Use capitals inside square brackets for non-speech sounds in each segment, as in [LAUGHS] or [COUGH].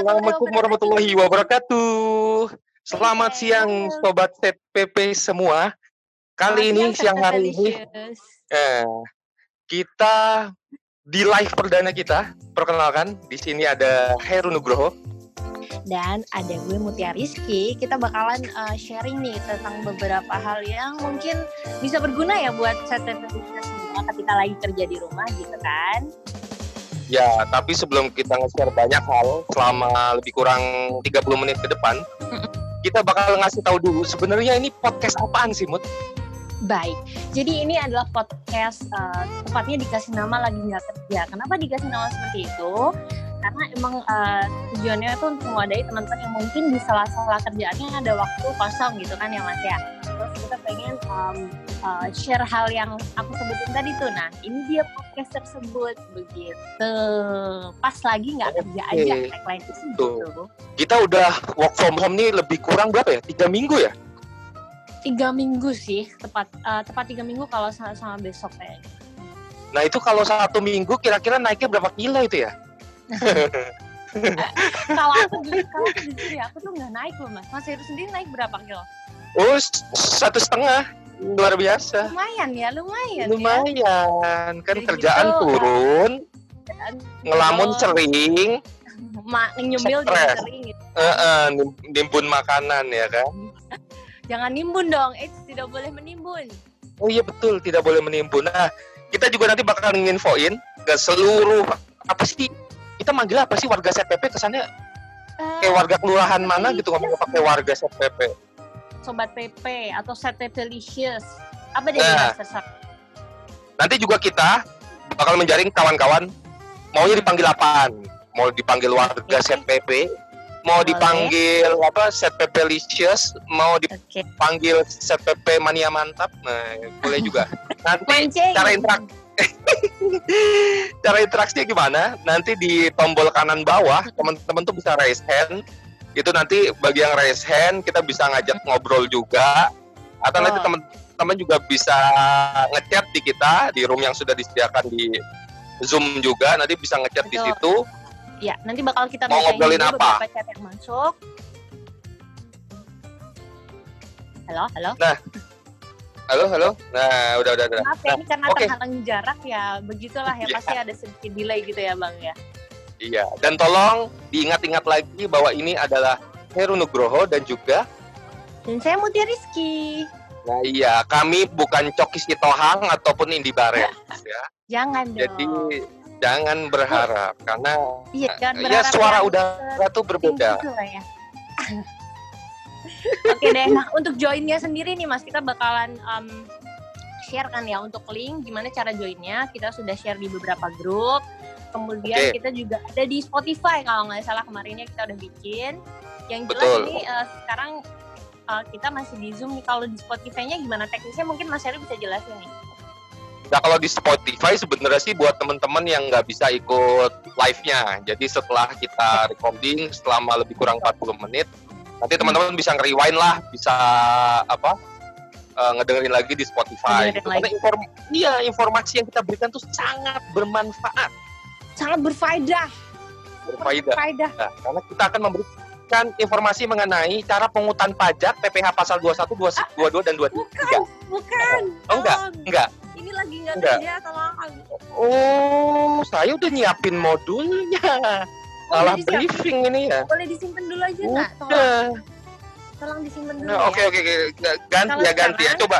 Assalamualaikum warahmatullahi wabarakatuh. Selamat siang sobat TPP semua. Kali ini siang hari ini eh, kita di live perdana kita. Perkenalkan, di sini ada Heru Nugroho dan ada gue Mutia Rizky. Kita bakalan uh, sharing nih tentang beberapa hal yang mungkin bisa berguna ya buat TPP kita semua ketika lagi kerja di rumah gitu kan. Ya, tapi sebelum kita nge-share banyak hal selama lebih kurang 30 menit ke depan, kita bakal ngasih tahu dulu sebenarnya ini podcast apaan sih, Mut? Baik, jadi ini adalah podcast uh, tepatnya dikasih nama lagi nggak kerja. Kenapa dikasih nama seperti itu? Karena emang uh, tujuannya itu untuk mewadai teman-teman yang mungkin di sela-sela kerjaannya ada waktu kosong gitu kan ya Mas ya. Terus kita pengen um, uh, share hal yang aku sebutin tadi tuh. Nah, ini dia podcast tersebut begitu. Pas lagi nggak kerja okay. aja tagline itu gitu. Kita udah work from home nih lebih kurang berapa ya? Tiga minggu ya? Tiga minggu sih, tepat uh, tepat tiga minggu kalau sama, sama besok kayaknya. Nah itu kalau satu minggu kira-kira naiknya berapa kilo itu ya? [LAUGHS] kalau aku dulu, kalau aku jujur ya, aku tuh nggak naik loh mas. Mas Heru sendiri naik berapa kilo? Oh, satu setengah luar biasa. Lumayan ya, lumayan. Ya. Lumayan, ya. kan Jadi kerjaan gitu, turun, kan. ngelamun cering, [LAUGHS] Ma, nyemil di cering gitu. Uh, uh, nimbun makanan ya kan. [LAUGHS] Jangan nimbun dong, eh tidak boleh menimbun. Oh iya betul, tidak boleh menimbun. Nah, kita juga nanti bakal nginfoin ke seluruh apa sih kita manggil apa sih warga SPP kesannya uh, kayak warga kelurahan mana gitu ngomong pakai warga SPP sobat PP atau set delicious. Apa deh nah, nanti juga kita bakal menjaring kawan-kawan maunya dipanggil apaan? Mau dipanggil warga set PP mau Boleh. dipanggil apa set PP licious mau dipanggil okay. set PP mania mantap nah boleh juga. [LAUGHS] Nanti Mancing. cara interak [LAUGHS] cara interaksinya gimana? Nanti di tombol kanan bawah teman-teman tuh bisa raise hand itu nanti bagi yang raise hand kita bisa ngajak ngobrol juga atau oh. nanti teman-teman juga bisa ngechat di kita di room yang sudah disediakan di Zoom juga nanti bisa ngechat di situ. Ya, nanti bakal kita mau ngobrolin apa? chat yang masuk. Halo, halo. Nah, halo, halo. Nah, udah, udah, udah. Maaf ya, nah, ini karena okay. terhalang jarak ya, begitulah ya, [LAUGHS] ya, pasti ada sedikit delay gitu ya, Bang ya. Iya, dan tolong diingat-ingat lagi bahwa ini adalah Heru Nugroho dan juga dan saya Mutia Rizky. Nah iya, kami bukan Coki Sitohang ataupun Indi Barel ya. Jangan dong. Jadi jangan berharap karena iya, jangan ya berharap suara udara tuh berbeda. Ya. [LAUGHS] Oke deh, nah untuk joinnya sendiri nih Mas, kita bakalan um, share kan ya untuk link gimana cara joinnya. Kita sudah share di beberapa grup Kemudian okay. kita juga ada di Spotify kalau nggak salah kemarinnya kita udah bikin. Yang jelas Betul. ini uh, sekarang uh, kita masih di Zoom nih. Kalau di Spotify-nya gimana teknisnya mungkin Mas Heri bisa jelasin nih. Nah kalau di Spotify sebenarnya sih buat teman-teman yang nggak bisa ikut live-nya. Jadi setelah kita recording selama lebih kurang 40 menit, nanti teman-teman bisa nge-rewind lah, bisa apa uh, ngedengerin lagi di Spotify. Gitu. Karena inform iya informasi yang kita berikan tuh sangat bermanfaat sangat berfaedah. Berfaedah. berfaedah. Nah, karena kita akan memberikan informasi mengenai cara pengutan pajak PPh pasal 21, 22 dan 23. Bukan, bukan. Oh, enggak, enggak. Ini lagi enggak, enggak. kerja, tolong. Oh, saya udah nyiapin modulnya. Salah oh, briefing ini ya. Boleh disimpan dulu aja enggak? Tolong. Tolong disimpan dulu nah, Oke, ya. oke, oke. Ganti Kalau ya, ganti ya. Coba.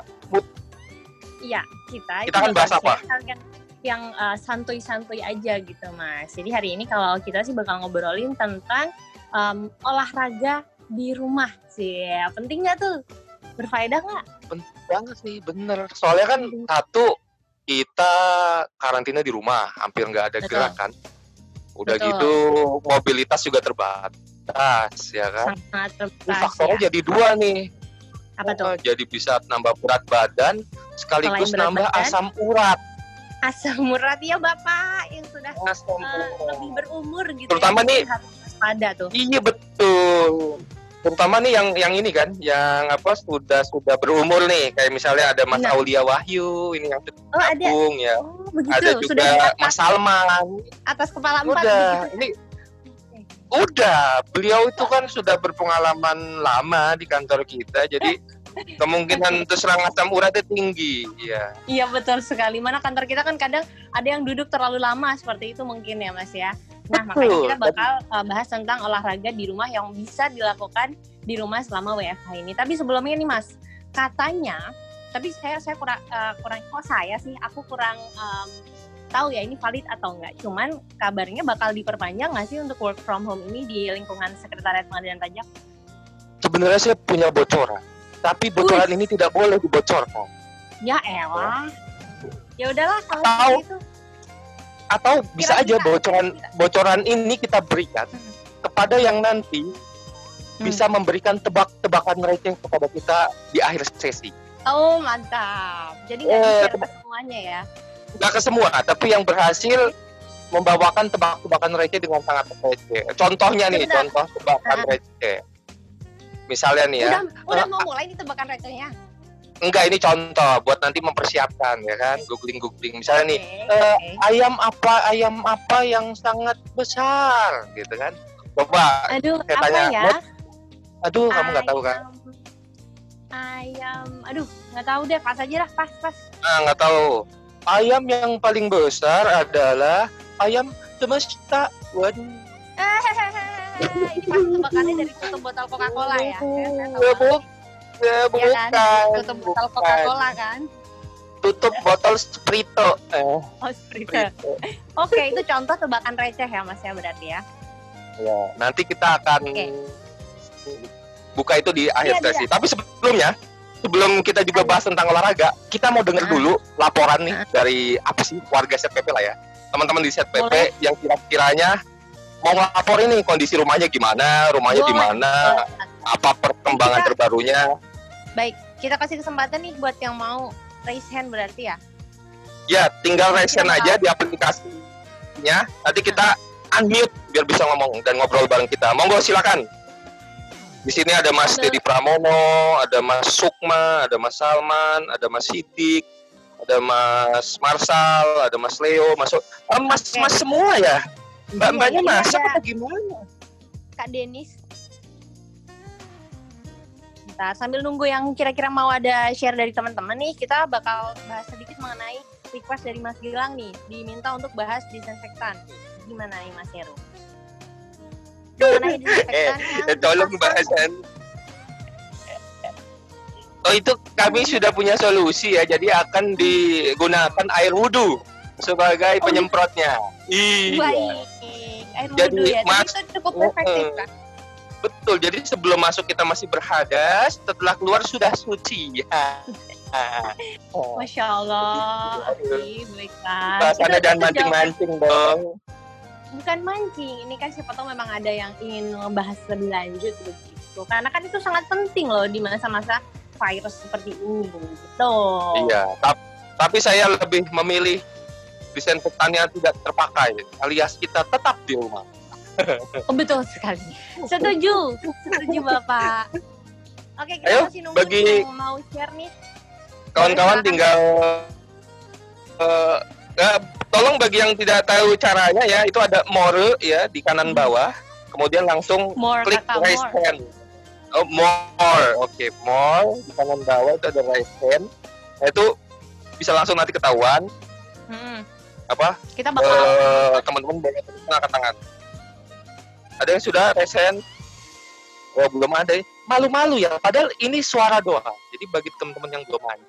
Iya, kita. Kita akan bahas apa? Kalian yang uh, santuy-santuy aja gitu mas. Jadi hari ini kalau kita sih bakal ngobrolin tentang um, olahraga di rumah sih. Ya, penting nggak tuh? Berfaedah nggak? Penting banget sih, bener. Soalnya kan satu kita karantina di rumah, hampir nggak ada Betul. gerakan. Udah Betul. gitu mobilitas juga terbatas, ya kan? Sangat terbatas. Faktornya ya. jadi dua nih. Apa tuh? Jadi bisa nambah berat badan, sekaligus nambah badan, asam urat asam urat ya bapak yang sudah uh, lebih berumur gitu terutama ya, nih pada tuh. Iya betul. Terutama nih yang yang ini kan yang apa sudah sudah berumur nih. Kayak misalnya ada Mas nah. Aulia Wahyu ini yang oh, ada. ya. Oh, ada juga sudah Mas? Salman. Atas kepala empat udah ini Udah, beliau itu kan sudah berpengalaman lama di kantor kita, jadi kemungkinan terserang asam uratnya tinggi. Iya. Iya betul sekali. Mana kantor kita kan kadang ada yang duduk terlalu lama seperti itu mungkin ya Mas ya. Nah makanya Betul. kita bakal uh, bahas tentang olahraga di rumah yang bisa dilakukan di rumah selama WFH ini. Tapi sebelumnya nih Mas, katanya, tapi saya saya kurang uh, kurang kok saya sih, aku kurang um, tahu ya ini valid atau enggak. Cuman kabarnya bakal diperpanjang nggak sih untuk work from home ini di lingkungan Sekretariat Pengadilan Pajak? Sebenarnya saya punya bocoran, tapi bocoran ini tidak boleh dibocorkan. Ya elah. Ya udahlah kalau Tahu. seperti itu. Atau bisa aja bocoran bocoran ini kita berikan Hmm. kepada yang nanti bisa memberikan tebak-tebakan receh kepada kita di akhir sesi. Oh mantap. Jadi nggak Eh, ke semuanya ya. Nggak ke semua, tapi yang berhasil membawakan tebak-tebakan receh dengan sangat receh. Contohnya nih, Sebentar. contoh tebakan Ah. receh. Misalnya nih ya, Udah udah [LAUGHS] mau mulai nih tebakan recehnya. enggak ini contoh buat nanti mempersiapkan ya kan, googling-googling. Misalnya nih, Oke, eh, ayam apa ayam apa yang sangat besar gitu kan coba Aduh, saya apa tanya, ya? Bot, aduh kamu nggak tahu kan Ayam- Ayam, aduh, nggak tahu deh. Pas aja lah, pas, pas. ah nggak tahu ayam yang paling besar adalah ayam semesta waduh Ini pasti tebakannya dari tutup botol Coca-Cola ya. Saya, saya tahu ya, banget. bu, ya, Iya bukan, kan? Tutup botol bukan. Coca-Cola kan. tutup botol sprito eh, Oh, Sprite. Sprito. Oke, itu contoh tebakan receh ya, Mas ya berarti ya. ya nanti kita akan Oke. buka itu di akhir Iya, sesi tapi sebelumnya sebelum kita juga bahas tentang olahraga kita mau dengar Ah. dulu laporan nih Ah. dari apa sih warga ZPP lah ya teman-teman di Boleh. yang kira-kiranya mau ngelaporin nih kondisi rumahnya gimana rumahnya di mana apa perkembangan Kita- terbarunya Baik, kita kasih kesempatan nih buat yang mau raise hand berarti ya. ya tinggal resen mau aja di aplikasinya nanti kita unmute biar bisa ngomong dan ngobrol bareng kita monggo silakan di sini ada Mas. Dedi Pramono, ada Mas Sukma, ada Mas Salman, ada Mas Sidik, ada Mas Marsal, ada Mas Leo, Mas Ah, Mas Oke. Mas semua ya. Mbak-mbaknya Iya, masak ada. apa gimana? Kak Denis. Bentar, sambil nunggu yang kira-kira mau ada share dari teman-teman nih, kita bakal bahas sedikit mengenai request dari Mas Gilang nih, diminta untuk bahas disinfektan. Gimana nih Mas Heru? Mengenai disinfektan [LAUGHS] yang Eh, tolong bahasan. Oh itu kami sudah punya solusi ya, jadi akan digunakan air wudhu sebagai Oh, penyemprotnya. Iya. Baik, air Jadi, ya. Mas- Jadi itu cukup efektif kan? Betul, jadi sebelum masuk kita masih berhadas, setelah keluar sudah suci. Ya. Oh, Masya Allah. Baiklah. Itu jawaban- mancing-mancing dong. bukan mancing ini kan siapa tahu memang ada yang ingin membahas lebih lanjut begitu karena kan itu sangat penting loh di masa-masa virus seperti ini gitu Iya, tap- tapi saya lebih memilih disinfektan yang tidak terpakai, alias kita tetap di rumah. oh, betul sekali setuju setuju bapak oke kita Ayo, masih nunggu bagi- mau share nih Kawan-kawan tinggal eh, eh, tolong bagi yang tidak tahu caranya ya, itu ada more ya di kanan bawah, kemudian langsung more klik raise more hand. Oh, more. Oke, more di kanan bawah itu ada raise hand. Nah, itu bisa langsung nanti ketahuan Hmm, apa kita bakal eh, teman-teman boleh terus angkat tangan. Ada yang sudah hand? Oh, belum ada. ya. Malu-malu ya. Padahal ini suara doa. Jadi bagi teman-teman yang belum mandi,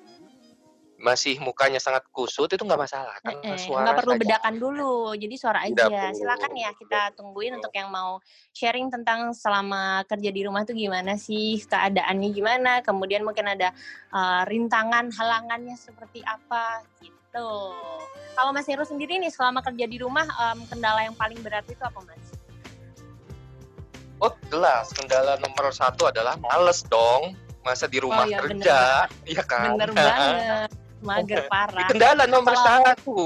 masih mukanya sangat kusut itu nggak masalah. Karena eh, suara nggak perlu saja. bedakan dulu, jadi suara Tidak aja. perlu. Silakan ya kita tungguin untuk yang mau sharing tentang selama kerja di rumah tuh gimana sih, keadaannya gimana, kemudian mungkin ada uh, rintangan, halangannya seperti apa gitu. Kalau Mas Heru sendiri nih selama kerja di rumah em, kendala yang paling berat itu apa Mas? Oh jelas, kendala nomor satu adalah males dong. Masa di rumah Oh, iya, bener kerja, [LAUGHS] iya kan? Bener [LAUGHS] banget, mager parah. Kendala nomor Kalau- satu.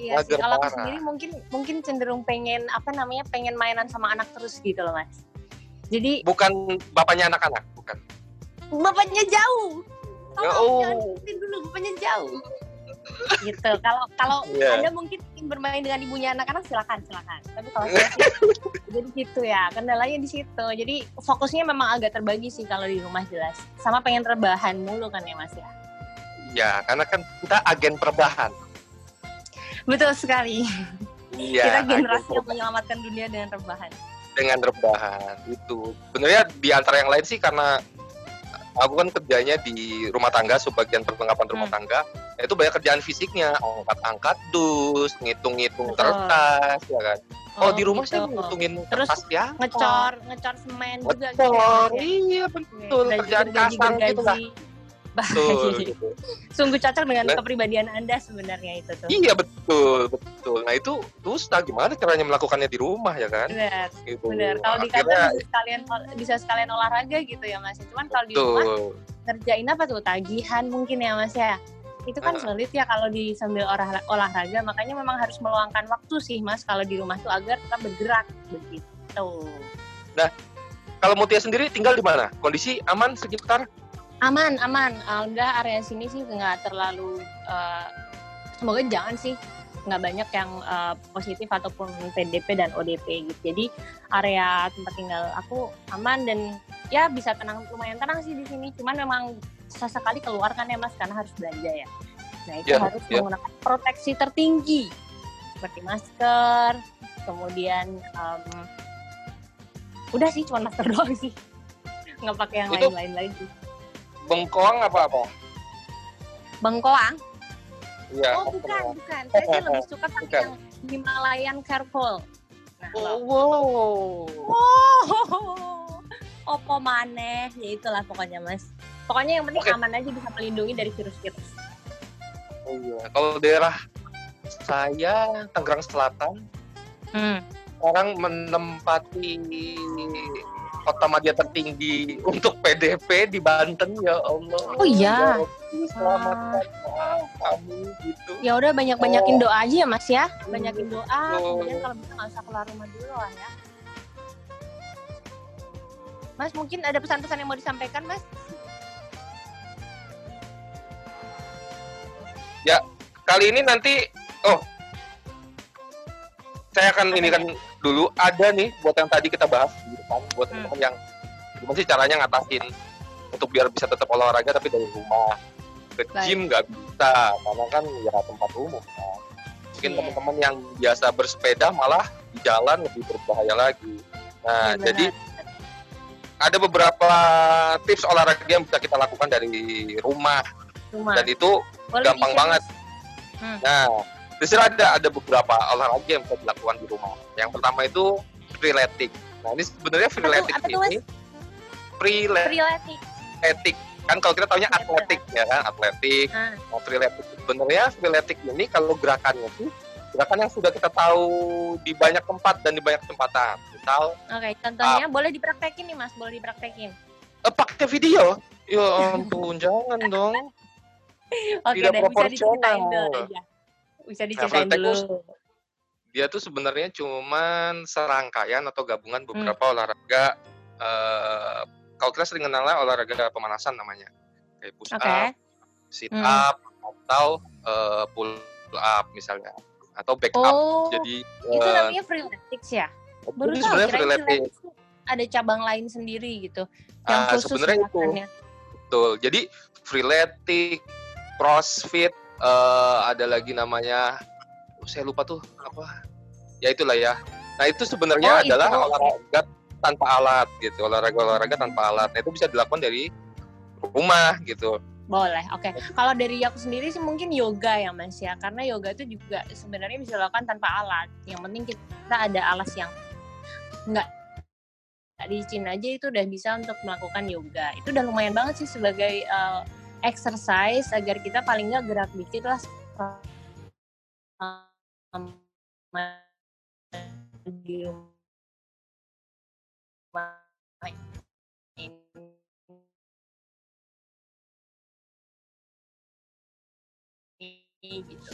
Iya sih, mager kalau aku sendiri mungkin mungkin cenderung pengen apa namanya pengen mainan sama anak terus gitu loh Mas. Jadi Bukan bapaknya anak-anak, bukan. bapaknya jauh. Ya, Tolong oh. jangan dulu bapaknya jauh. Gitu. Kalau kalau Iya. Anda mungkin ingin bermain dengan ibunya anak-anak silakan silakan tapi kalau saya sih jadi gitu ya kendalanya di situ jadi fokusnya memang agak terbagi sih kalau di rumah jelas sama pengen rebahan mulu kan ya mas ya Ya, karena kan kita agen perubahan. betul sekali Iya. kita generasi yang menyelamatkan dunia dengan rebahan dengan rebahan itu. Sebenarnya di antara yang lain sih karena aku kan kerjanya di rumah tangga, sebagian perlengkapan rumah Hmm. tangga, ya itu banyak kerjaan fisiknya, angkat-angkat dus, ngitung-ngitung kertas, ya kan. Oh, di rumah sih gitu. ngitungin Terus kertas ya. ngecor ngecor semen juga gitu ya, Betul, Mas, ya. iya betul. Gaji- Kerjaan gaji- kasar gitu lah. Betul. Gitu. Sungguh cocok dengan Nah. kepribadian Anda sebenarnya itu tuh. Iya betul, betul. Nah itu dusta gimana caranya melakukannya di rumah ya kan? Benar, Gitu. benar. Kalau di kantor bisa sekalian bisa sekalian olahraga gitu ya Mas. Cuman kalau di rumah ngerjain apa tuh? Tagihan mungkin ya Mas ya. Itu kan sulit ya kalau di sambil olah- olahraga, makanya memang harus meluangkan waktu sih Mas kalau di rumah tuh agar tetap bergerak begitu. Kalau Mutia sendiri tinggal di mana? Kondisi aman sekitar? Aman, aman. Alhamdulillah area sini sih nggak terlalu eh, semoga jangan sih nggak banyak yang eh, positif ataupun PDP dan ODP gitu. Jadi area tempat tinggal aku aman dan ya bisa tenang lumayan tenang sih di sini. Cuman memang sesekali keluar kan ya Mas karena harus belanja ya. Nah itu Ya, harus ya. menggunakan proteksi tertinggi seperti masker, kemudian em, udah sih cuma masker [LAUGHS] doang sih. Nggak pakai yang lain-lain lagi. Bengkoang apa apa? Bengkoang? Iya. Oh bukan, bukan. Saya sih lebih suka pakai Bukan. yang Himalayan Careful. Nah, Oh, loh. wow. Oh, [LAUGHS] opo maneh, ya itulah pokoknya mas. Pokoknya yang penting Oke. aman aja bisa melindungi dari virus-virus. Oh, iya. Kalau daerah saya Tangerang Selatan Hmm. sekarang menempati kota media tertinggi [LAUGHS] untuk PDP di Banten ya Allah. Oh, iya? Ya Rabbi, Selamatkan kami gitu. Ya udah banyak-banyakin Oh. doa aja ya mas ya. Banyakin doa. Betul. Kemudian kalau bisa nggak usah keluar rumah dulu lah ya. Mas mungkin ada pesan-pesan yang mau disampaikan mas? Kali ini nanti oh saya akan ini ya? kan dulu ada nih buat yang tadi kita bahas di depan buat Hmm. teman-teman yang gimana sih caranya ngatasin untuk biar bisa tetap olahraga tapi dari rumah ke Baik. gym nggak bisa karena kan ya tempat umum kan. mungkin Iya. teman-teman yang biasa bersepeda malah di jalan lebih berbahaya lagi nah Iya, jadi ada beberapa tips olahraga yang bisa kita lakukan dari rumah rumah. dan itu Boleh gampang di-share, banget. Hmm. Nah, di sini ada ada beberapa olahraga yang bisa dilakukan di rumah. Yang pertama itu freeletic. Nah, ini sebenarnya freeletic ini freeletic Freeletic. kan kalau kita taunya Iya, atletik ya kan, atletik. Ah. Nah, freeletic sebenarnya freeletic ini kalau gerakannya tuh gerakan yang sudah kita tahu di banyak tempat dan di banyak kesempatan. Misal Oke, contohnya boleh dipraktekin nih mas, boleh dipraktekin. eh, pakai video. Ya ampun, [LAUGHS] jangan dong. Oke, Tidak dan bisa diceritain dulu aja. Bisa diceritain freeletic dulu. dia tuh sebenarnya cuman serangkaian atau gabungan Hmm. beberapa olahraga eh kalau kita sering kenalnya olahraga pemanasan namanya kayak push Oke. up, sit Hmm. up atau eh, pull up misalnya atau back up. Oh, Jadi itu eh, namanya freeletics ya? Baru itu tahu, freeletics ada cabang lain sendiri gitu. Yang Ah, khusus sebenarnya itu. Betul. Jadi freeletic, crossfit, eh, ada lagi namanya oh, saya lupa tuh apa. Ya itulah ya. Nah, itu sebenarnya Oh, itu. adalah olahraga tanpa alat gitu. Olahraga-olahraga tanpa alat. Nah, itu bisa dilakukan dari rumah gitu. Boleh, oke. Kalau dari aku sendiri sih mungkin yoga ya mas ya, karena yoga itu juga sebenarnya bisa dilakukan tanpa alat. Yang penting kita ada alas yang nggak nggak licin aja itu udah bisa untuk melakukan yoga. Itu udah lumayan banget sih sebagai uh, exercise agar kita paling nggak gerak dikit lah. Di rumah gitu.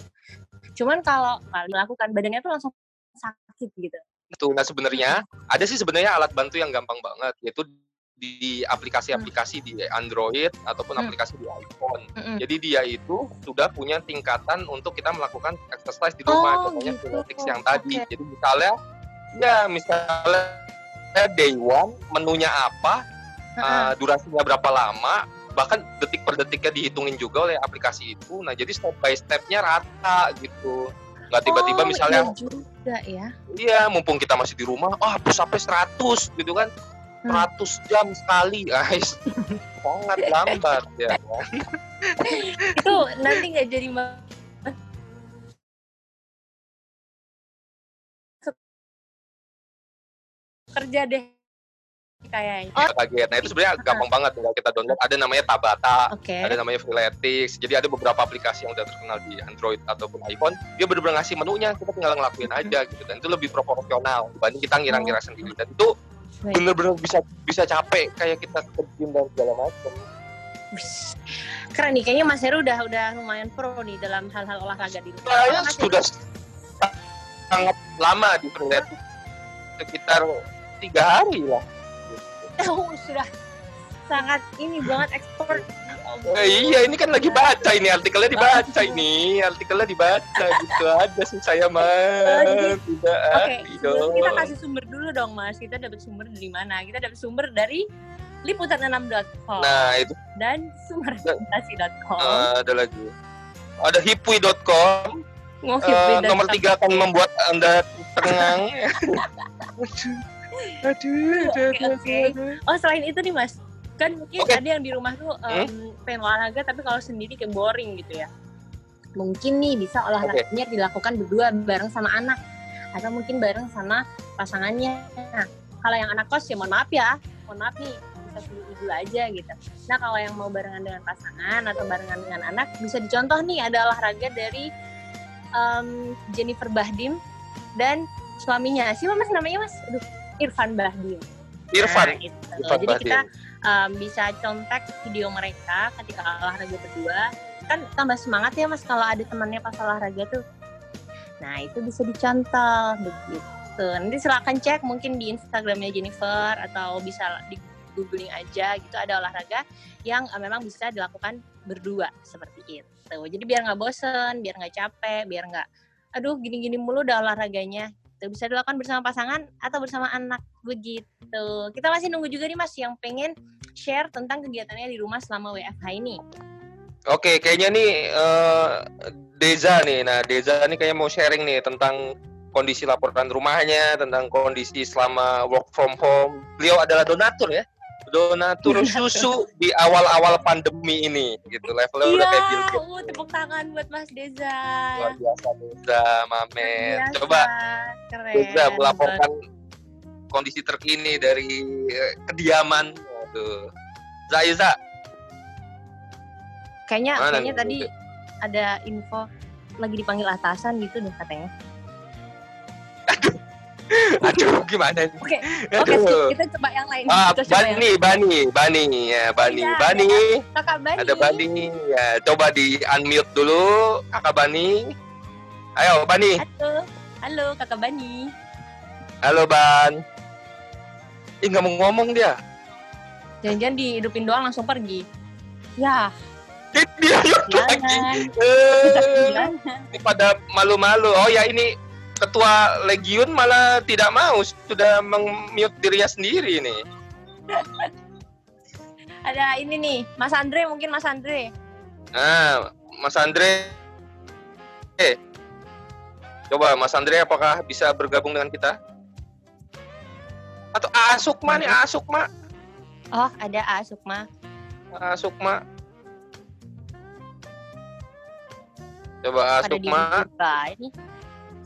Cuman kalau melakukan badannya tuh langsung sakit gitu. Itu nah sebenarnya ada sih sebenarnya alat bantu yang gampang banget yaitu di aplikasi-aplikasi di Android ataupun Hmm. aplikasi di iPhone. Mm-mm. Jadi dia itu sudah punya tingkatan untuk kita melakukan exercise di rumah, Oh, contohnya gitu. Yang tadi. Oke. Jadi misalnya, ya misalnya day one menunya apa, Heeh. uh, durasinya berapa lama, bahkan detik per detiknya dihitungin juga oleh aplikasi itu. Nah jadi step by stepnya rata gitu. Nggak tiba-tiba Oh, misalnya, iya juga ya. iya mumpung kita masih di rumah, ah push up 100 gitu kan. Hmm. 100 jam sekali, guys. Sangat [LAUGHS] lambat ya. Itu nanti nggak jadi kerja deh kayaknya. Oh, kaget. Nah itu sebenarnya gampang banget tinggal kita download. Ada namanya Tabata, oke. ada namanya Freeletics. Jadi ada beberapa aplikasi yang udah terkenal di Android ataupun iPhone. Dia benar-benar ngasih menunya, kita tinggal ngelakuin aja gitu. Dan itu lebih proporsional dibanding kita ngira-ngira sendiri. Dan itu. Bener-bener bisa bisa capek kayak kita ke gym dan segala macam. Keren nih, kayaknya Mas Heru udah udah lumayan pro nih dalam hal-hal olahraga di rumah. Saya sudah sangat lama di Freeletics sekitar tiga hari lah. [LAUGHS] Oh, sudah sangat ini banget ekspor. Eh, iya ini kan lagi baca ini artikelnya dibaca ini. Artikelnya dibaca gitu. Ada sih saya mah. Jadi- tidak Oke, kita kasih sumber dulu dong Mas. Kita dapat sumber dari mana? Kita dapat sumber dari liputan6.com nah itu. dan sumberorientasi.com. eh, ada lagi. Ada hipwi.com Ngokip Eh, beda nomor sama- tiga akan membuat anda tenang. [LAUGHS] Aduh aduh Oke, oke. Oh selain itu nih Mas, kan mungkin Oke. ada yang di rumah tuh em, pengen olahraga tapi kalau sendiri kayak boring gitu ya. Mungkin nih bisa olahraganya dilakukan berdua bareng sama anak atau mungkin bareng sama pasangannya. Nah, kalau yang anak kos ya mohon maaf ya, mohon maaf nih bisa dulu aja gitu. Nah kalau yang mau barengan dengan pasangan atau barengan dengan anak bisa dicontoh nih ada olahraga dari em, Jennifer Bahdim dan suaminya. Siapa mas namanya mas? Aduh, Irfan Bahdim. Irfan Nah, itu. Irfan Jadi kita Bahdim. Um, bisa contek video mereka ketika olahraga berdua. Kan tambah semangat ya mas kalau ada temannya pas olahraga tuh. Nah itu bisa dicontoh begitu. Nanti silakan cek mungkin di Instagramnya Jennifer atau bisa di googling aja gitu ada olahraga yang uh, memang bisa dilakukan berdua seperti itu. Jadi biar nggak bosen, biar nggak capek, biar nggak aduh gini-gini mulu udah olahraganya. Itu bisa dilakukan bersama pasangan atau bersama anak begitu. Kita masih nunggu juga nih Mas yang pengen share tentang kegiatannya di rumah selama WFH ini. Oke, kayaknya nih eh, Deza nih. Nah, Deza nih kayaknya mau sharing nih tentang kondisi laporan rumahnya, tentang kondisi selama work from home. Beliau adalah donatur ya. Donatur susu di awal-awal pandemi ini gitu. Levelnya udah kayak Bill Gates. uh, tepuk tangan buat Mas Deza. Luar biasa Deza, Mamen. Biasa, Coba keren. Deza melaporkan kondisi terkini dari eh, kediaman. Waduh. Zaiza, Kayaknya Mana kayaknya nih, tadi ada info lagi dipanggil atasan gitu deh katanya. aduh gimana nih? Oke, oke Aduh. skip. kita coba yang lain. Ah, Kita coba yang Bani, Bani, Bani, ya Bani, Iya, Bani, Kakak Bani. ada Bani, ya coba di unmute dulu, kakak Bani. Ayo Bani, Halo, halo Kakak Bani. halo Ban. Ih nggak mau ngomong dia. Jangan-jangan dihidupin doang langsung pergi. Ya, Dia lagi. Eh, ini pada malu-malu. Oh ya ini ketua Legiun malah tidak mau sudah meng-mute dirinya sendiri nih. [LAUGHS] Ada ini nih, Mas Andre mungkin Mas Andre. Nah, Mas Andre, eh, coba Mas Andre apakah bisa bergabung dengan kita? Atau Asukma nih, Asukma, Oh, ada A Sukma. Asukma. Coba Asukma. Ini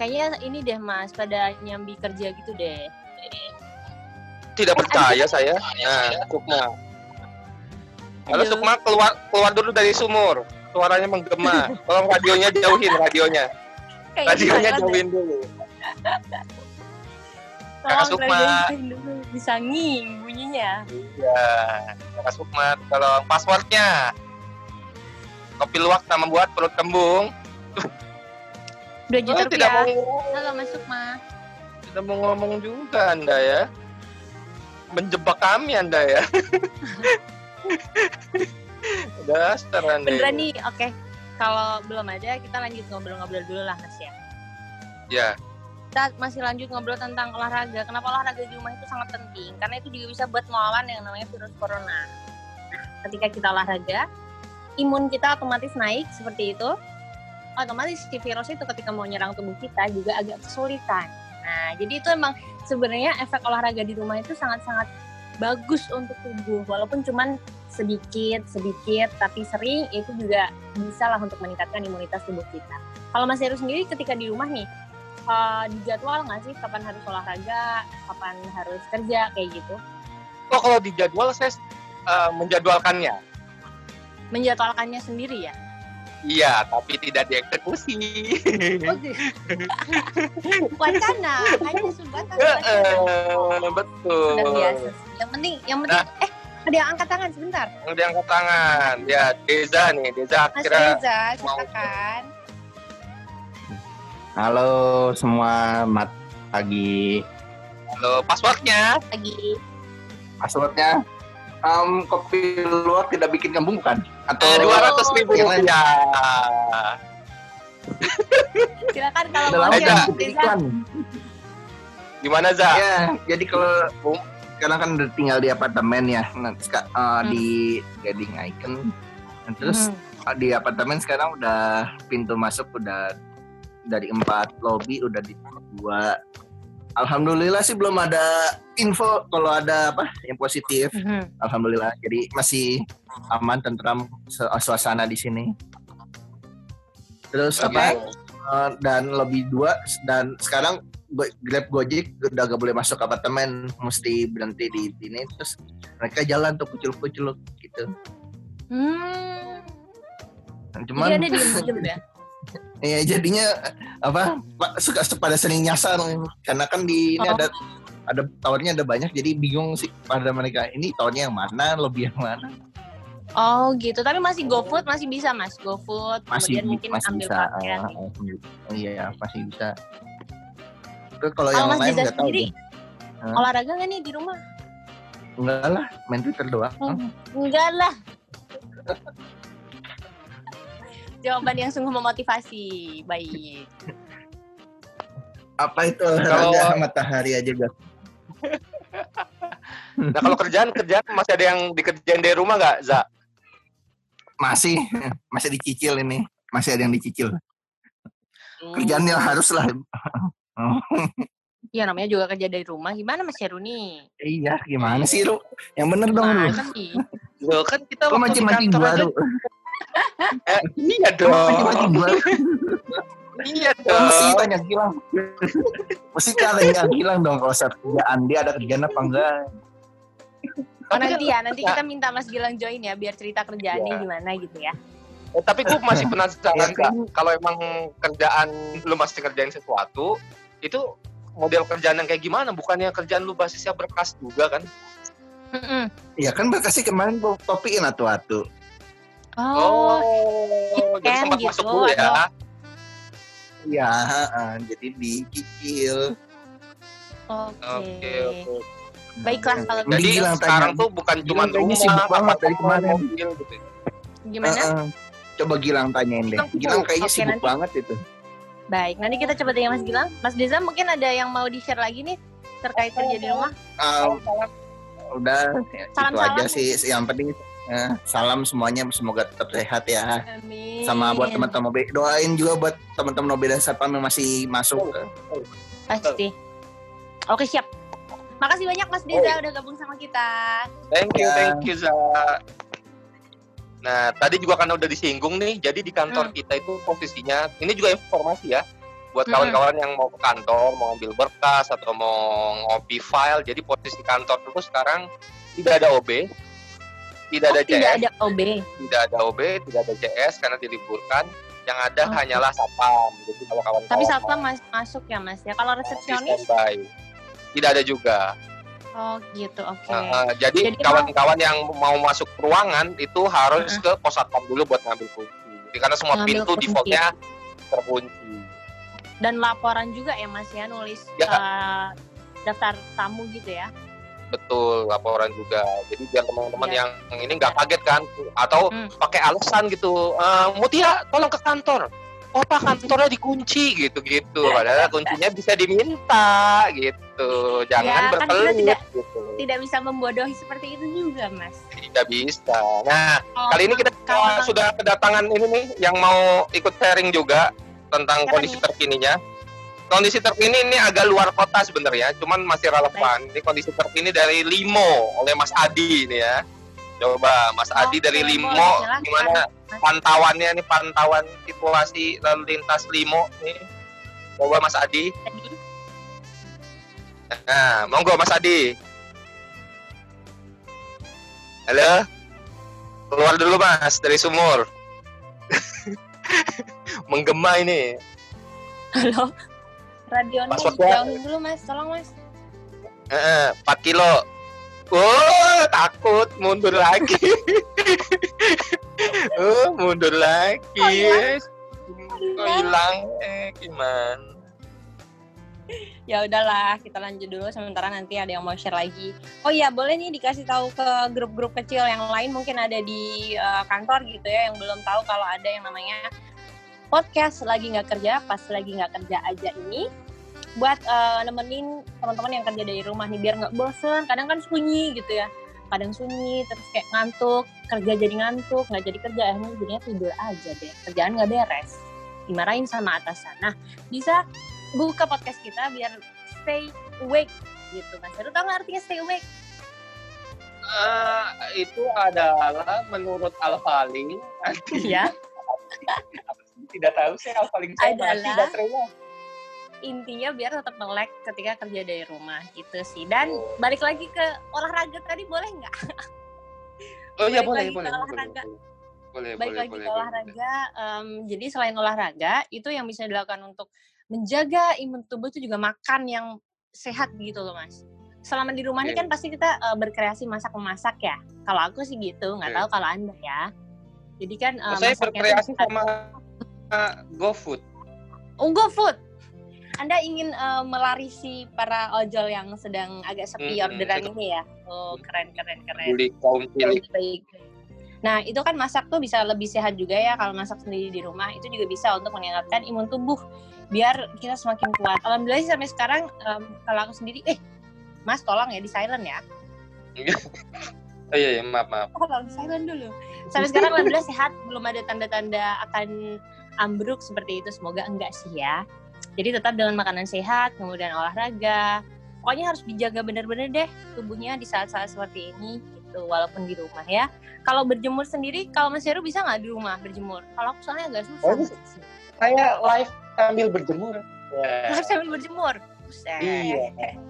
kayaknya ini deh Mas, pada nyambi kerja gitu deh. tidak percaya saya. Nah, Sukma. Halo Aduh. Sukma, keluar keluar dulu dari sumur. Suaranya menggema. [LAUGHS] Tolong radionya jauhin, radionya. Radionya jauhin dulu. Kakak Sukma. dulu. Bisa nging bunyinya. Iya, Kakak Sukma, tolong passwordnya. Kopi luwak sama buat perut kembung. [LAUGHS] 2 juta Oh, tidak mau rupiah. Halo Mas Sukma. tidak mau ngomong juga Anda ya. menjebak kami Anda ya. [LAUGHS] Dasar Anda. Beneran ini. nih, oke. Kalau belum ada, kita lanjut ngobrol-ngobrol dulu lah, Mas ya. Ya, Kita masih lanjut ngobrol tentang olahraga. Kenapa olahraga di rumah itu sangat penting? Karena itu juga bisa buat melawan yang namanya virus corona. Nah, ketika kita olahraga, imun kita otomatis naik seperti itu. Otomatis si virus itu ketika mau nyerang tubuh kita juga agak kesulitan. Nah, jadi itu emang sebenarnya efek olahraga di rumah itu sangat-sangat bagus untuk tubuh. Walaupun cuman sedikit, sedikit, tapi sering itu juga bisa lah untuk meningkatkan imunitas tubuh kita. Kalau Mas Heru sendiri ketika di rumah nih, eh, di jadwal nggak sih kapan harus olahraga, kapan harus kerja kayak gitu? oh kalau di jadwal saya eh, menjadwalkannya. Menjadwalkannya sendiri ya? Iya, tapi tidak dieksekusi. Oh, [LAUGHS] wacana, hanya eh, betul. Biasa. Yang penting, yang penting, Nah. eh ada yang angkat tangan sebentar. Yang diangkat tangan. Ya, Deza nih. Deza Mas kira Reza, mau- silakan. Halo semua, mat pagi. Halo, passwordnya. Lagi. Passwordnya um, kopi luar tidak bikin kembung bukan? Atau Eh, Dua ratus ribu rupiah. [LAUGHS] Silakan kalau mau kan iklan. Gimana, Za? Ya, jadi kalau sekarang kan udah tinggal di apartemen ya, nah, seka- uh, Hmm. di Gading Icon. Nah, terus Hmm. di apartemen sekarang udah pintu masuk udah dari empat lobby udah di dua. Alhamdulillah sih belum ada info kalau ada apa yang positif. Mhm. Alhamdulillah. Jadi masih aman, tentram su- suasana di sini. Terus Oke. apa? eh, dan lebih dua dan sekarang Grab Gojek udah gak boleh masuk apartemen, mesti berhenti di sini. Terus mereka jalan tuh kucul-kucul gitu. Hmm. Nah, Jadi Cuman ada diem-diem ya? Ya jadinya apa? pa- Suka pada sering nyasar karena kan di ini Oh. ada ada towernya ada banyak jadi bingung sih pada mereka ini towernya yang mana, lobby yang mana. Oh gitu, tapi masih GoFood masih bisa mas, GoFood, masih kemudian mungkin masih ambil bisa pakaian. oh iya masih bisa Terus kalau Kalau yang Mas lain nggak tahu sendiri, olahraga nggak nih di rumah? enggak lah main twitter doang Oh. Enggak lah. [LAUGHS] Jawaban yang sungguh memotivasi, baik. apa itu olahraga Kalau- matahari aja gak [LAUGHS] Nah, kalau kerjaan, kerjaan masih ada yang dikerjain dari rumah nggak, Za? masih masih dicicil ini masih ada yang dicicil Hmm. kerjaannya harus lah Ya namanya juga kerja dari rumah. Gimana Mas Heruni? iya gimana sih lu yang bener dong lu Mana sih? Loh, kan kita di mancing-mancing gua Eh, iya dong. Iya mesti dong. tanya Gilang mesti tanya Gilang dong kalau saat kerjaan dia ada kerjaan apa enggak Oh nanti kan- ya, nanti kita minta Mas Gilang join ya, biar cerita kerjaannya Iya. gimana gitu ya. Eh, tapi gue masih penasaran Iya, Za. kalau emang kerjaan lu masih kerjain sesuatu, itu model kerjaan yang kayak gimana? Bukannya kerjaan lu basisnya berkas juga kan? Mm-mm. ya kan berkasih kemarin topiin atu-atu Oh, jadi kan sempat gitu, masuk dulu ya. Iya, heeh, jadi dicicil. oke. Oke, oke. Baiklah kalau Jadi Jadi Gilang sekarang tanya. tuh bukan cuma rumah, sibuk banget dari kemarin. mobil gitu. ya. gimana? Heeh. Coba Gilang tanyain deh. Gilang kayaknya Oke, sibuk nanti. banget itu. Baik, nanti kita coba tanya Mas Gilang. Mas Deza mungkin ada yang mau di-share lagi nih terkait kerja di rumah. Ah, udah ya, itu Salam-salam. aja sih. Yang penting eh, salam semuanya semoga tetap sehat ya. Amin. Sama buat teman-teman OB, doain juga buat teman-teman OB dan Satpam yang masih masuk. Pasti. Oke, siap. Makasih banyak Mas Deza udah gabung sama kita. Thank you, Ya. thank you Za. Nah, tadi juga kan udah disinggung nih. Jadi di kantor kita itu posisinya, ini juga informasi ya, buat Hmm. kawan-kawan yang mau ke kantor, mau ambil berkas atau mau ngopi file. Jadi posisi kantor itu sekarang tidak ada OB, tidak ada Oh, tidak CS, ada OB. tidak ada OB, tidak ada CS karena diliburkan. Yang ada Oke. hanyalah satpam. Jadi kalau kawan-kawan Tapi satpam mas masuk ya Mas ya. Kalau resepsionis tidak ada juga. Oh, gitu. Oke. Uh, uh, jadi kawan-kawan yang mau masuk ruangan itu harus Uh-uh. ke pos satpam dulu buat ngambil kunci. Jadi karena semua Ngambil pintu kunci. defaultnya terkunci. Dan laporan juga ya Mas ya nulis Ya. eh, daftar tamu gitu ya. Betul laporan juga. Jadi biar teman-teman Iya. yang ini nggak kaget kan, atau Hmm. pakai alasan gitu, "Eh, Mutia tolong ke kantor. Oh pak kantornya dikunci gitu-gitu. Padahal kuncinya bisa diminta gitu. Jangan Ya, kan berkelit tidak- gitu. Tidak bisa membodohi seperti itu juga, Mas. Tidak bisa. Nah Kalau- kali ini kita kalau- sudah kedatangan ini nih yang mau ikut sharing juga tentang kondisi terkininya. Kondisi terkini ini agak luar kota sebenarnya, cuman masih relevan. Ini kondisi terkini dari Limo oleh Mas Adi ini ya. Coba Mas Adi Oke, dari Limo silakan. gimana pantauannya nih pantauan situasi lalu lintas Limo nih. Coba Mas Adi. Nah, monggo Mas Adi. Halo. Keluar dulu Mas dari sumur. [LAUGHS] Menggema ini. Halo. Radionya jauhin dulu, Mas. Tolong, Mas. Heeh, 4 kilo. Oh, takut mundur lagi. [LAUGHS] oh, mundur lagi. Oh, hilang. Kok hilang? Eh, gimana? Ya udahlah, kita lanjut dulu sementara nanti ada yang mau share lagi. Oh iya, boleh nih dikasih tahu ke grup-grup kecil yang lain mungkin ada di eh, kantor gitu ya yang belum tahu kalau ada yang namanya podcast lagi nggak kerja, pas lagi nggak kerja aja ini buat eh, nemenin teman-teman yang kerja dari rumah nih biar nggak bosen. Kadang kan sunyi gitu ya, kadang sunyi terus kayak ngantuk, kerja jadi ngantuk, nggak jadi kerja, akhirnya jadinya tidur aja deh, kerjaan nggak beres, dimarahin sama atasan. Nah, bisa buka podcast kita biar stay awake gitu mas. Lu tau nggak artinya stay awake? Eh, itu adalah menurut Alfaling Iya. Tidak tahu sih Alfaling saya mati Adalah- baterainya. Intinya biar tetap melek ketika kerja dari rumah gitu sih. Dan balik lagi ke olahraga tadi boleh nggak? [LAUGHS] Oh iya Balik boleh lagi ke boleh boleh. olahraga. Boleh Balik boleh lagi boleh. ke boleh. olahraga. em, jadi selain olahraga itu yang bisa dilakukan untuk menjaga imun tubuh itu juga makan yang sehat gitu loh mas. Selama di rumah ini Oke. kan pasti kita eh, berkreasi masak memasak ya. Kalau aku sih gitu, nggak Oke. tahu kalau anda ya. Jadi kan Oh, saya berkreasi sama uh, GoFood. Oh, GoFood. Anda ingin eh, melarisi para ojol yang sedang agak sepi Mm-mm, orderan saya- ini ya? Oh, keren, keren, keren. Beli kaum cilik. Baik, baik. Nah, itu kan masak tuh bisa lebih sehat juga ya kalau masak sendiri di rumah. Itu juga bisa untuk meningkatkan imun tubuh biar kita semakin kuat. Alhamdulillah sih sampai sekarang em, kalau aku sendiri, eh, Mas tolong ya di silent ya. [LAUGHS] Oh iya, iya maaf maaf. Tolong silent dulu. Sampai sekarang alhamdulillah sehat, belum ada tanda-tanda akan ambruk seperti itu. Semoga enggak sih ya. Jadi tetap dengan makanan sehat, kemudian olahraga. Pokoknya harus dijaga benar-benar deh tubuhnya di saat-saat seperti ini gitu, walaupun di rumah ya. Kalau berjemur sendiri, kalau Mas Heru bisa nggak di rumah berjemur? Kalau aku soalnya agak susah. Oh. Saya live sambil berjemur. Harus sambil berjemur. Buset. Iya.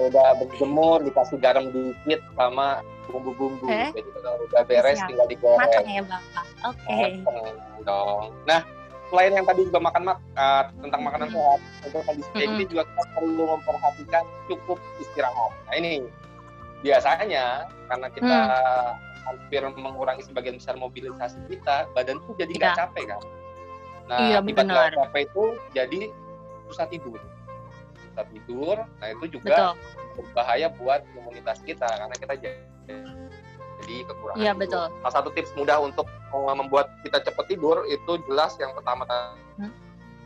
Udah berjemur, dikasih garam dikit sama bumbu-bumbu. Eh? Jadi kalau udah beres Siap. tinggal digoreng. Matang ya Bapak. Oke. Mateng dong. Nah, selain yang tadi juga makan mak uh, tentang makanan Mm-mm. sehat, untuk kondisi kayak Mm-mm. gini juga kita perlu memperhatikan cukup istirahat. Nah ini biasanya karena kita Hmm. hampir mengurangi sebagian besar mobilisasi kita, badan tuh jadi nggak Iya. capek kan. Nah, Iya, nggak capek itu jadi susah tidur. Susah tidur, nah itu juga Betul. berbahaya buat imunitas kita karena kita jadi jadi kekurangan Iya, betul. Salah satu tips mudah untuk uh, membuat kita cepat tidur itu jelas yang pertama Hmm.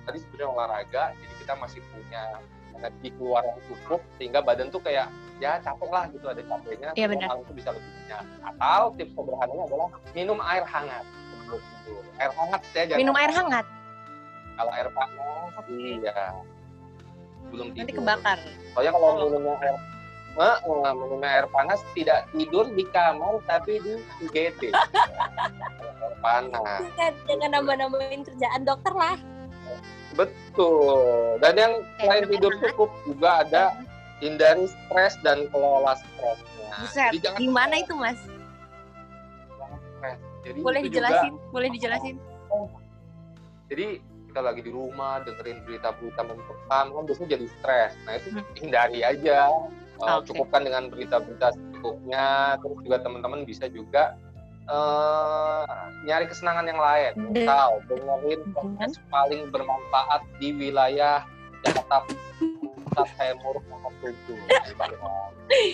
tadi sebenarnya olahraga, jadi kita masih punya energi keluar yang cukup sehingga badan tuh kayak ya capek lah gitu ada capeknya, Iya, benar. itu bisa lebih kenyang. Atau tips sederhananya adalah minum air hangat sebelum tidur. Air hangat ya jangan Minum air hangat, kalau air panas iya belum tidur. nanti kebakar. Soalnya kalau Oh. minumnya air Wah, wah, minumnya air panas tidak tidur di kamar tapi di IGD. [LAUGHS] air panas. Jangan, jangan nambah-nambahin kerjaan dokter lah. Betul. Dan yang selain minum air tidur cukup juga ada hindari stres dan kelola stresnya. Buset, Jadi jangan gimana itu mas? Jadi Boleh itu dijelasin? Juga, Boleh dijelasin? jadi kita lagi di rumah dengerin berita-berita mentekan kan biasanya jadi stres. Nah itu Hmm. hindari aja. Uh. Cukupkan dengan berita-berita secukupnya. Terus juga teman-teman bisa juga eh, nyari kesenangan yang lain. Dan- Misal dengerin Dengan? podcast paling bermanfaat di wilayah Jakarta kayak muruk nomor tujuh.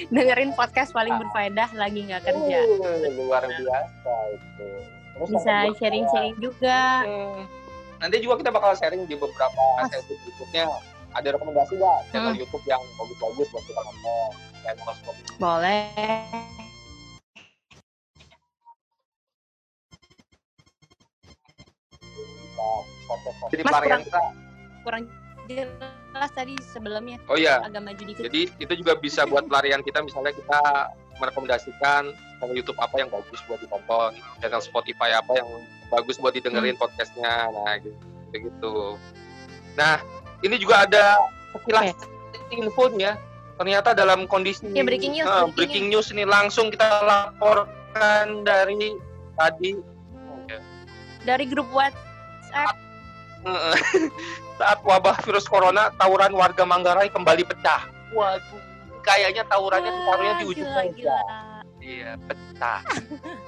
dengerin podcast paling berfaedah lagi nggak kerja Uh, luar biasa itu. Terus bisa sharing-sharing juga Hmm. Nanti juga kita bakal sharing di beberapa sesi berikutnya. Ada rekomendasi nggak channel Hmm. YouTube yang bagus-bagus buat kita nonton? Channel Spotify. boleh Jadi Mas, kurang- kita. kurang jelas tadi sebelumnya Oh iya, agak maju dikit jadi itu juga bisa buat pelarian kita. Misalnya kita merekomendasikan channel YouTube apa yang bagus buat ditonton, channel Spotify apa yang bagus buat didengerin Hmm. podcastnya, nah gitu, gitu. Nah, ini juga ada sekilas infonya. Ternyata dalam kondisi Ya, breaking news, eh, breaking breaking news ini langsung kita laporkan dari tadi dari grup WhatsApp [LAUGHS] saat wabah virus corona tawuran warga Manggarai kembali pecah. Waduh, kayaknya tawurannya ditaruhnya di ujung gila, saja. gila. Iya, pecah. [LAUGHS]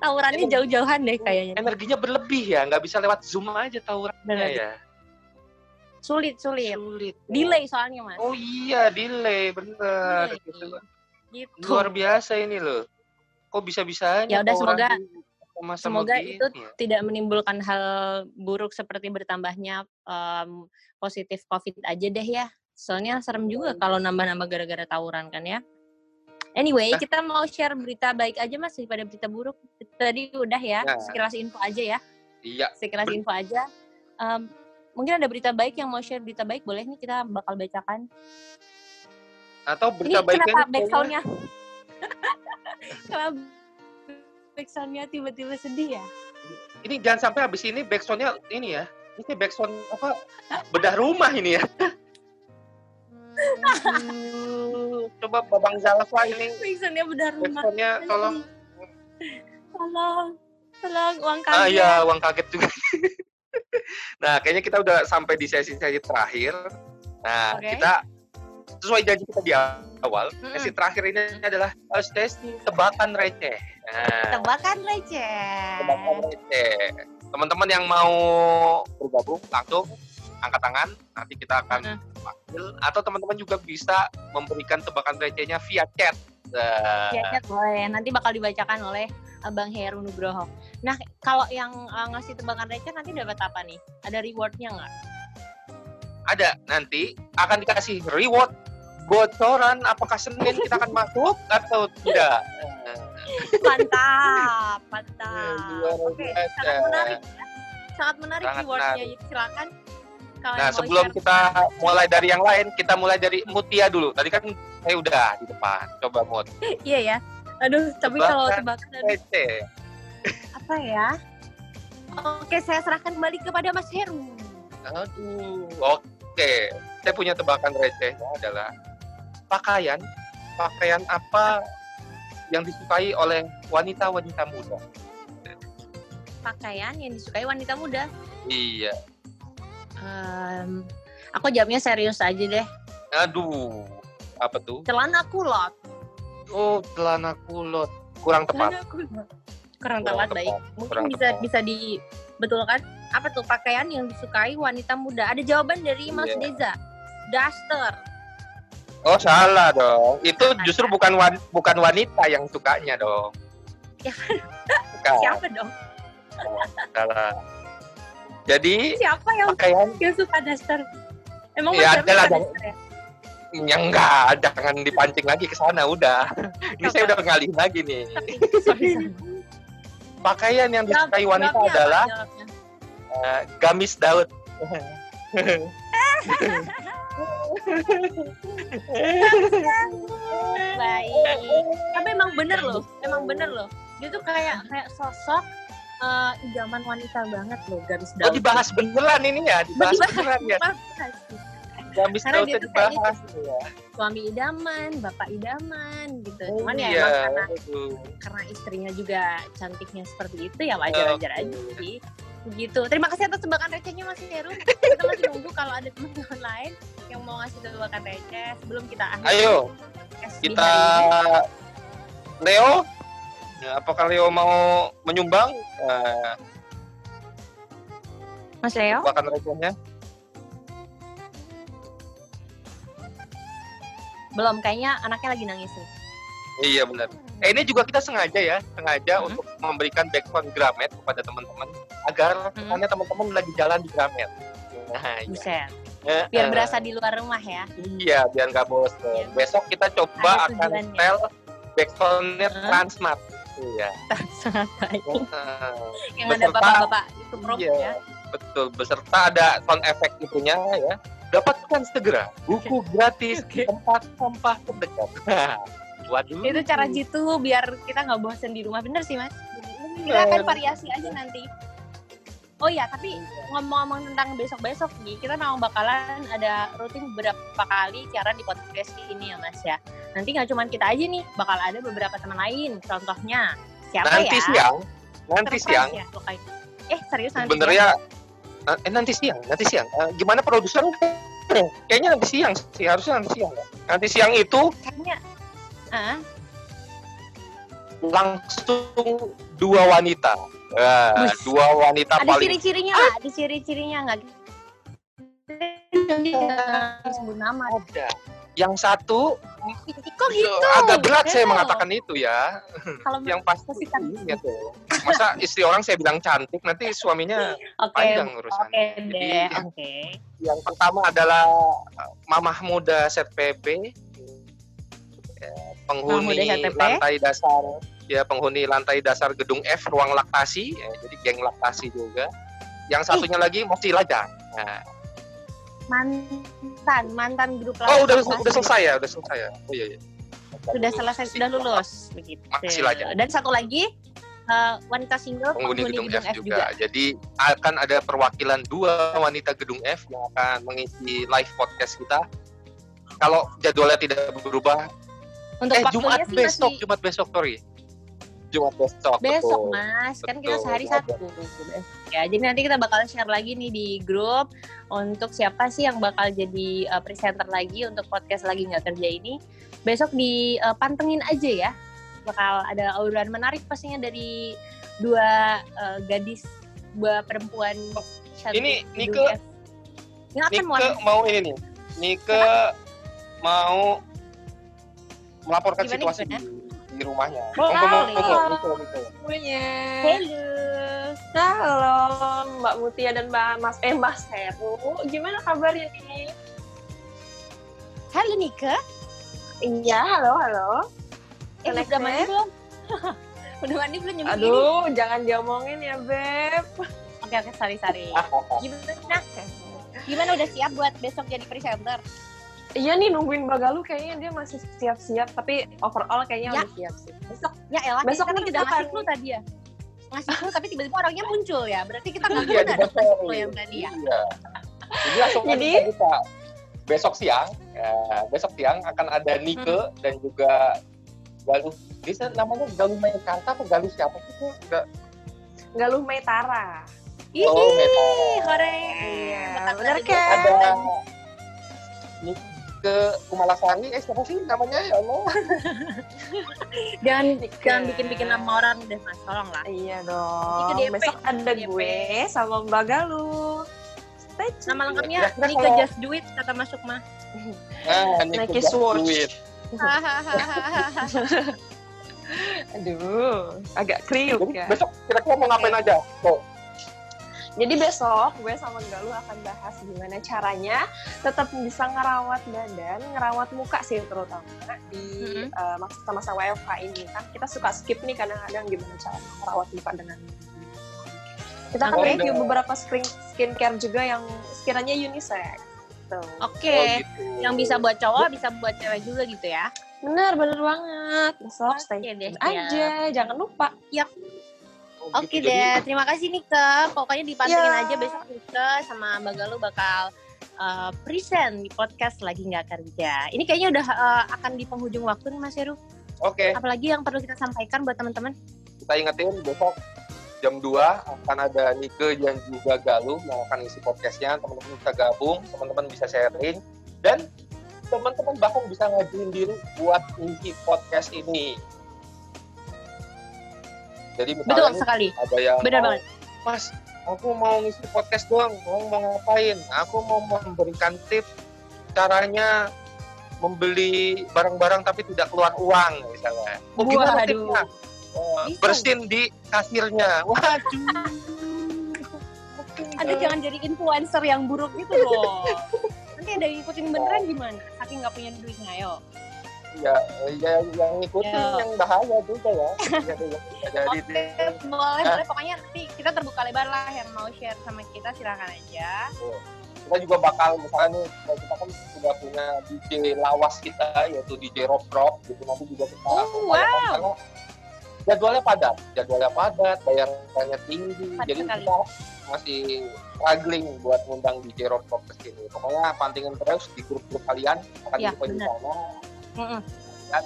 Tawurannya jauh-jauhan deh kayaknya energinya berlebih ya, nggak bisa lewat zoom aja tawurannya ya. sulit sulit Sulit. ya. delay soalnya mas Oh iya, delay, bener. Delay. Gitu. gitu Luar biasa ini loh. Kok bisa-bisanya Ya udah, semoga- semoga itu ya? tidak menimbulkan hal buruk seperti bertambahnya em, positif covid aja deh ya soalnya serem juga kalau nambah-nambah gara-gara tawuran kan ya anyway Nah. kita mau share berita baik aja mas daripada berita buruk. Tadi udah ya Nah. sekilas info aja ya. Iya, sekilas Ber- info aja. Em, mungkin ada berita baik yang mau share berita baik boleh nih kita bakal bacakan. Atau ini berita baiknya kenapa nih backsoundnya [LAUGHS] kenapa backsoundnya tiba-tiba sedih ya? Ini jangan sampai habis ini backsoundnya ini ya. Ini backsound apa? Bedah rumah ini ya [LAUGHS] coba babang Zalfa ini. Backsoundnya bedah rumah tolong. Tolong. Tolong uang ah kaget. iya uang kaget juga. [LAUGHS] Nah kayaknya kita udah sampai di sesi-sesi terakhir. Nah Oke. kita sesuai janji kita di awal Mm-mm. sesi terakhir ini adalah uh, sesi tebakan receh. Nah, tebakan receh. Tebakan receh. Teman-teman yang mau bergabung langsung angkat tangan. Nanti kita akan Mm. Panggil atau teman-teman juga bisa memberikan tebakan recehnya via chat Nah, ya chat boleh nanti bakal dibacakan oleh Abang Heru Nugroho. Nah kalau yang uh, ngasih tebakan receh nanti dapat apa nih? Ada rewardnya nggak? ada nanti akan dikasih reward bocoran apakah Senin kita akan masuk atau tidak [LAUGHS] Mantap, mantap. Luar Oke, sangat menarik ya. Sangat menarik Sangat rewardnya. menarik. Jadi silakan. Kalau nah sebelum share- kita mulai dari yang lain kita mulai dari Mutia dulu tadi kan saya udah di depan coba Mut [LAUGHS] Iya ya. Aduh, tapi Tebakan kalau tebakan apa ya? Oke, saya serahkan kembali kepada Mas Heru. aduh oke saya punya tebakan recehnya adalah pakaian pakaian apa yang disukai oleh wanita-wanita muda Pakaian yang disukai wanita muda. iya Em, aku jawabnya serius aja deh. aduh apa tuh Celana kulot. oh celana kulot kurang tepat Celana kulot. Kurang Kurang tepat tepat, baik. Mungkin kurang bisa tepat. bisa dibetulkan apa tuh pakaian yang disukai wanita muda? Ada jawaban dari Mas Iya. Deza. Duster. Oh salah dong. Itu justru bukan wan- bukan wanita yang sukanya dong. Ya. Bukan, [LAUGHS] Siapa dong? salah. Jadi Siapa yang pakaian yang suka duster? Emang Ya, ada lah, ya? yang enggak, jangan dipancing lagi ke sana udah. Ini saya udah ngalihin lagi nih. Pakaian yang disukai wanita jawabnya adalah jawabnya? eh, gamis Daud. [LAUGHS] Baik. Tapi emang bener loh, emang bener loh. Dia tuh kayak kayak sosok eh, idaman wanita banget loh garis Oh daun. dibahas beneran ini ya, dibahas Dibahas. beneran ya. Dibahas. Gamis Karena dia itu tuh kayaknya dibahas ya. Suami idaman, bapak idaman gitu. Oh, Cuman ya iya. emang karena aduh. karena istrinya juga cantiknya seperti itu ya wajar-wajar aja sih. Begitu. Terima kasih atas tebakan recehnya Mas Heru. Kita masih nunggu kalau ada teman-teman lain yang mau ngasih tebakan receh sebelum kita akhiri. Ayo kita. Leo ya, apakah Leo mau menyumbang eh, Mas Leo. bahkan recehnya Belum, kayaknya anaknya lagi nangis nih. Iya benar. Eh ini juga kita sengaja ya, sengaja Hmm. untuk memberikan background Gramet kepada teman-teman agar Hmm. kesannya teman-teman lagi jalan di Gramet. Nah, iya. Buset. Eh, Biar eh, berasa di luar rumah ya. Iya, biar nggak bosan. Iya. Besok kita coba akan setel backgroundnya Hmm. Transmart. Iya. Sangat baik. Heeh. Yang ada Beserta- bapak-bapak itu prop Iya, ya. betul. Beserta ada sound effect itunya ya. Dapatkan segera buku gratis di tempat sampah terdekat. [LAUGHS] Waduh. Itu cara jitu biar kita nggak bosen di rumah. Bener sih, Mas. Kita akan variasi aja nanti. Oh iya, tapi ngomong-ngomong tentang besok-besok nih, kita memang bakalan ada rutin beberapa kali siaran di podcast ini ya Mas ya. Nanti nggak cuma kita aja nih, bakal ada beberapa teman lain. Contohnya siapa Nanti ya? siang, nanti Surprise siang. ya. Eh serius nanti Sebenarnya eh nanti siang, nanti siang. Eh, gimana produser? Eh, Kayaknya nanti siang sih, harusnya nanti siang. ya. Nanti siang itu Kayaknya, ah, langsung dua wanita. Eh, Wih. dua wanita ada paling ciri-cirinya nggak? Ada ciri-cirinya nggak? Sebut nama. ada. Yang satu Kok gitu? agak berat saya Bel. mengatakan itu ya. Kalau [LAUGHS] Yang pasti kan. gitu. Masa istri orang saya bilang cantik, nanti suaminya [LAUGHS] Oke, panjang urusannya. Oke Jadi, deh, oke. yang pertama adalah uh, mamah muda set PB Ya, penghuni lantai dasar ya penghuni lantai dasar gedung F ruang laktasi ya, jadi geng laktasi juga yang satunya lagi masih lajang nah, Mantan, mantan grup oh udah lawas udah selesai ya udah selesai ya oh iya iya Sudah selesai, sudah lulus begitu. Masih lajang. Dan satu lagi eh, wanita single penghuni gedung, F, juga. Jadi akan ada perwakilan dua wanita gedung F yang akan mengisi live podcast kita. Kalau jadwalnya tidak berubah, Untuk eh Jumat sih besok, masih Jumat besok sorry. Jumat besok. besok betul. mas kan kita sehari satu ya jadi nanti kita bakal share lagi nih di grup untuk siapa sih yang bakal jadi uh, presenter lagi untuk podcast lagi nggak kerja ini besok dipantengin aja ya bakal ada obrolan menarik pastinya dari dua uh, gadis dua perempuan cantik Ini Nike- Nike mau ini nih. Nike mau melaporkan Gimana, situasi gimana? Di, rumahnya. Oh. Nah, halo Mbak Mutia dan Mbak Mas eh Mas Heru. Gimana kabarnya nih? Halo Nika. Iya, halo, halo. Eh, Connected. [LAUGHS] udah mandi belum? udah mandi belum ini? Aduh, jangan diomongin ya, Beb. Oke oke sorry sorry. [LAUGHS] Gimana? Gimana udah siap buat besok jadi presenter? Iya nih nungguin Mbak Galuh kayaknya dia masih siap-siap, tapi overall kayaknya Ya. udah siap sih. Besok Ya elah, Besok kita kan kita ngasih akan- clue tadi ya. Ngasih clue tapi tiba-tiba orangnya muncul ya. Berarti kita nggak Iya, di dong Boston. ngasih clue yang tadi ya. Iya. Jadi langsung aja Jadi- kita. Besok siang, ya, besok siang akan ada Nike Hmm. dan juga Galuh. Bisa namanya Galuh Mekanta apa Galuh siapa sih? itu? Enggak. Galuh Metara. Ih, Oh, keren. Iya, bentar, kan? Ada Nike Kumalasari, eh siapa sih namanya ya Allah? [LAUGHS] Jangan Nika. jangan bikin-bikin nama orang deh mas, tolong lah. Iya Itu dong. DP, Besok ada DP. gue sama Mbak Galuh. Stay tune. Nama lengkapnya Kira-kira Nika kalau- Just Do It kata Mas Sukma. Nah, [LAUGHS] Nike Nike Just Swatch. Do It. [LAUGHS] Aduh, agak kriuk ya. besok kira-kira mau ngapain aja? Tuh, Jadi besok gue sama Galuh akan bahas gimana caranya tetap bisa ngerawat badan, ngerawat muka sih terutama di Mhm. eh, masa-masa WFH ini kan kita suka skip nih kadang-kadang gimana cara merawat muka dengan kita akan Oke. review beberapa skin skincare juga yang sekiranya unisex. Tuh. Oke. oh gitu. Yang bisa buat cowok, bisa buat cewek juga gitu ya. Bener, bener banget. Besok stay Oke deh, aja, jangan lupa. Oh, Oke gitu. Jadi, deh, terima kasih Nika. Pokoknya dipantengin Ya. aja besok Nika sama Mbak Galuh bakal uh, present di podcast lagi nggak kerja. Ini kayaknya udah uh, akan di penghujung waktu nih Mas Heru. Oke, Apalagi yang perlu kita sampaikan buat teman-teman? kita ingetin besok jam 2 akan ada Nike dan juga Galuh yang akan isi podcastnya. Teman-teman bisa gabung, teman-teman bisa sharing, dan teman-teman bahkan bisa ngajuin diri buat ngisi podcast ini. Jadi Betul sekali. ada yang Benar mau, banget. Mas, aku mau ngisi podcast doang, mau mau ngapain? Aku mau memberikan tips caranya membeli barang-barang tapi tidak keluar uang misalnya. Oh, gimana tipsnya? Oh, Bisa. bersin di kasirnya. Waduh. [LAUGHS] Anda jangan jadi influencer yang buruk gitu loh. Nanti ada yang ngikutin beneran gimana? Saking nggak punya duitnya, ayo. Ya, ya yang ngikutin Ya. yang bahaya juga ya. Jadi, jadi Oke, deh. boleh, boleh. Pokoknya nanti kita terbuka lebar lah yang mau share sama kita silakan aja. kita juga bakal misalnya nih kita kan sudah punya DJ lawas kita yaitu DJ Rob Rob gitu nanti juga kita Oh, wow. jadwalnya padat jadwalnya padat bayarannya tinggi Padat jadi sekali. kita masih struggling buat ngundang DJ Rob Rob ke sini pokoknya pantengin terus di grup-grup kalian akan Iya, diinfoin di sana Mm-mm. dan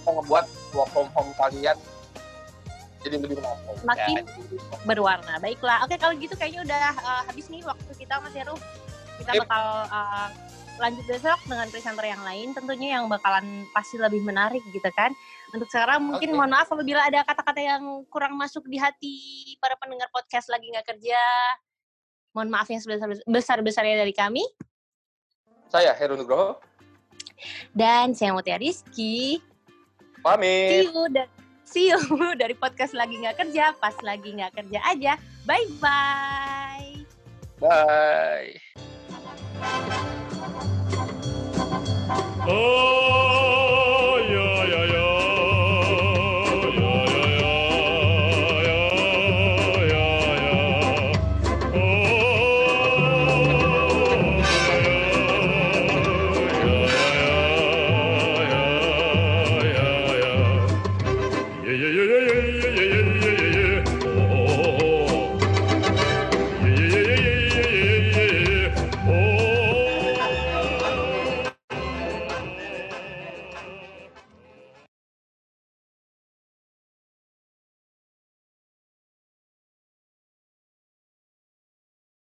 kita ngebuat work from home kalian jadi lebih menarik Makin Ya, berwarna. Baiklah, oke kalau gitu kayaknya udah uh, habis nih waktu kita Mas Heru. Kita Yep. bakal uh, lanjut besok dengan presenter yang lain, tentunya yang bakalan pasti lebih menarik gitu kan. Untuk sekarang mungkin Oke. mohon maaf apabila ada kata-kata yang kurang masuk di hati para pendengar podcast lagi nggak kerja. Mohon maaf yang sebesar-besarnya dari kami. saya Heru Nugroho Dan saya Mutia Rizky. See pamit you, da- see you [LAUGHS] dari podcast lagi nggak kerja, pas lagi nggak kerja aja. Bye-bye. bye Oh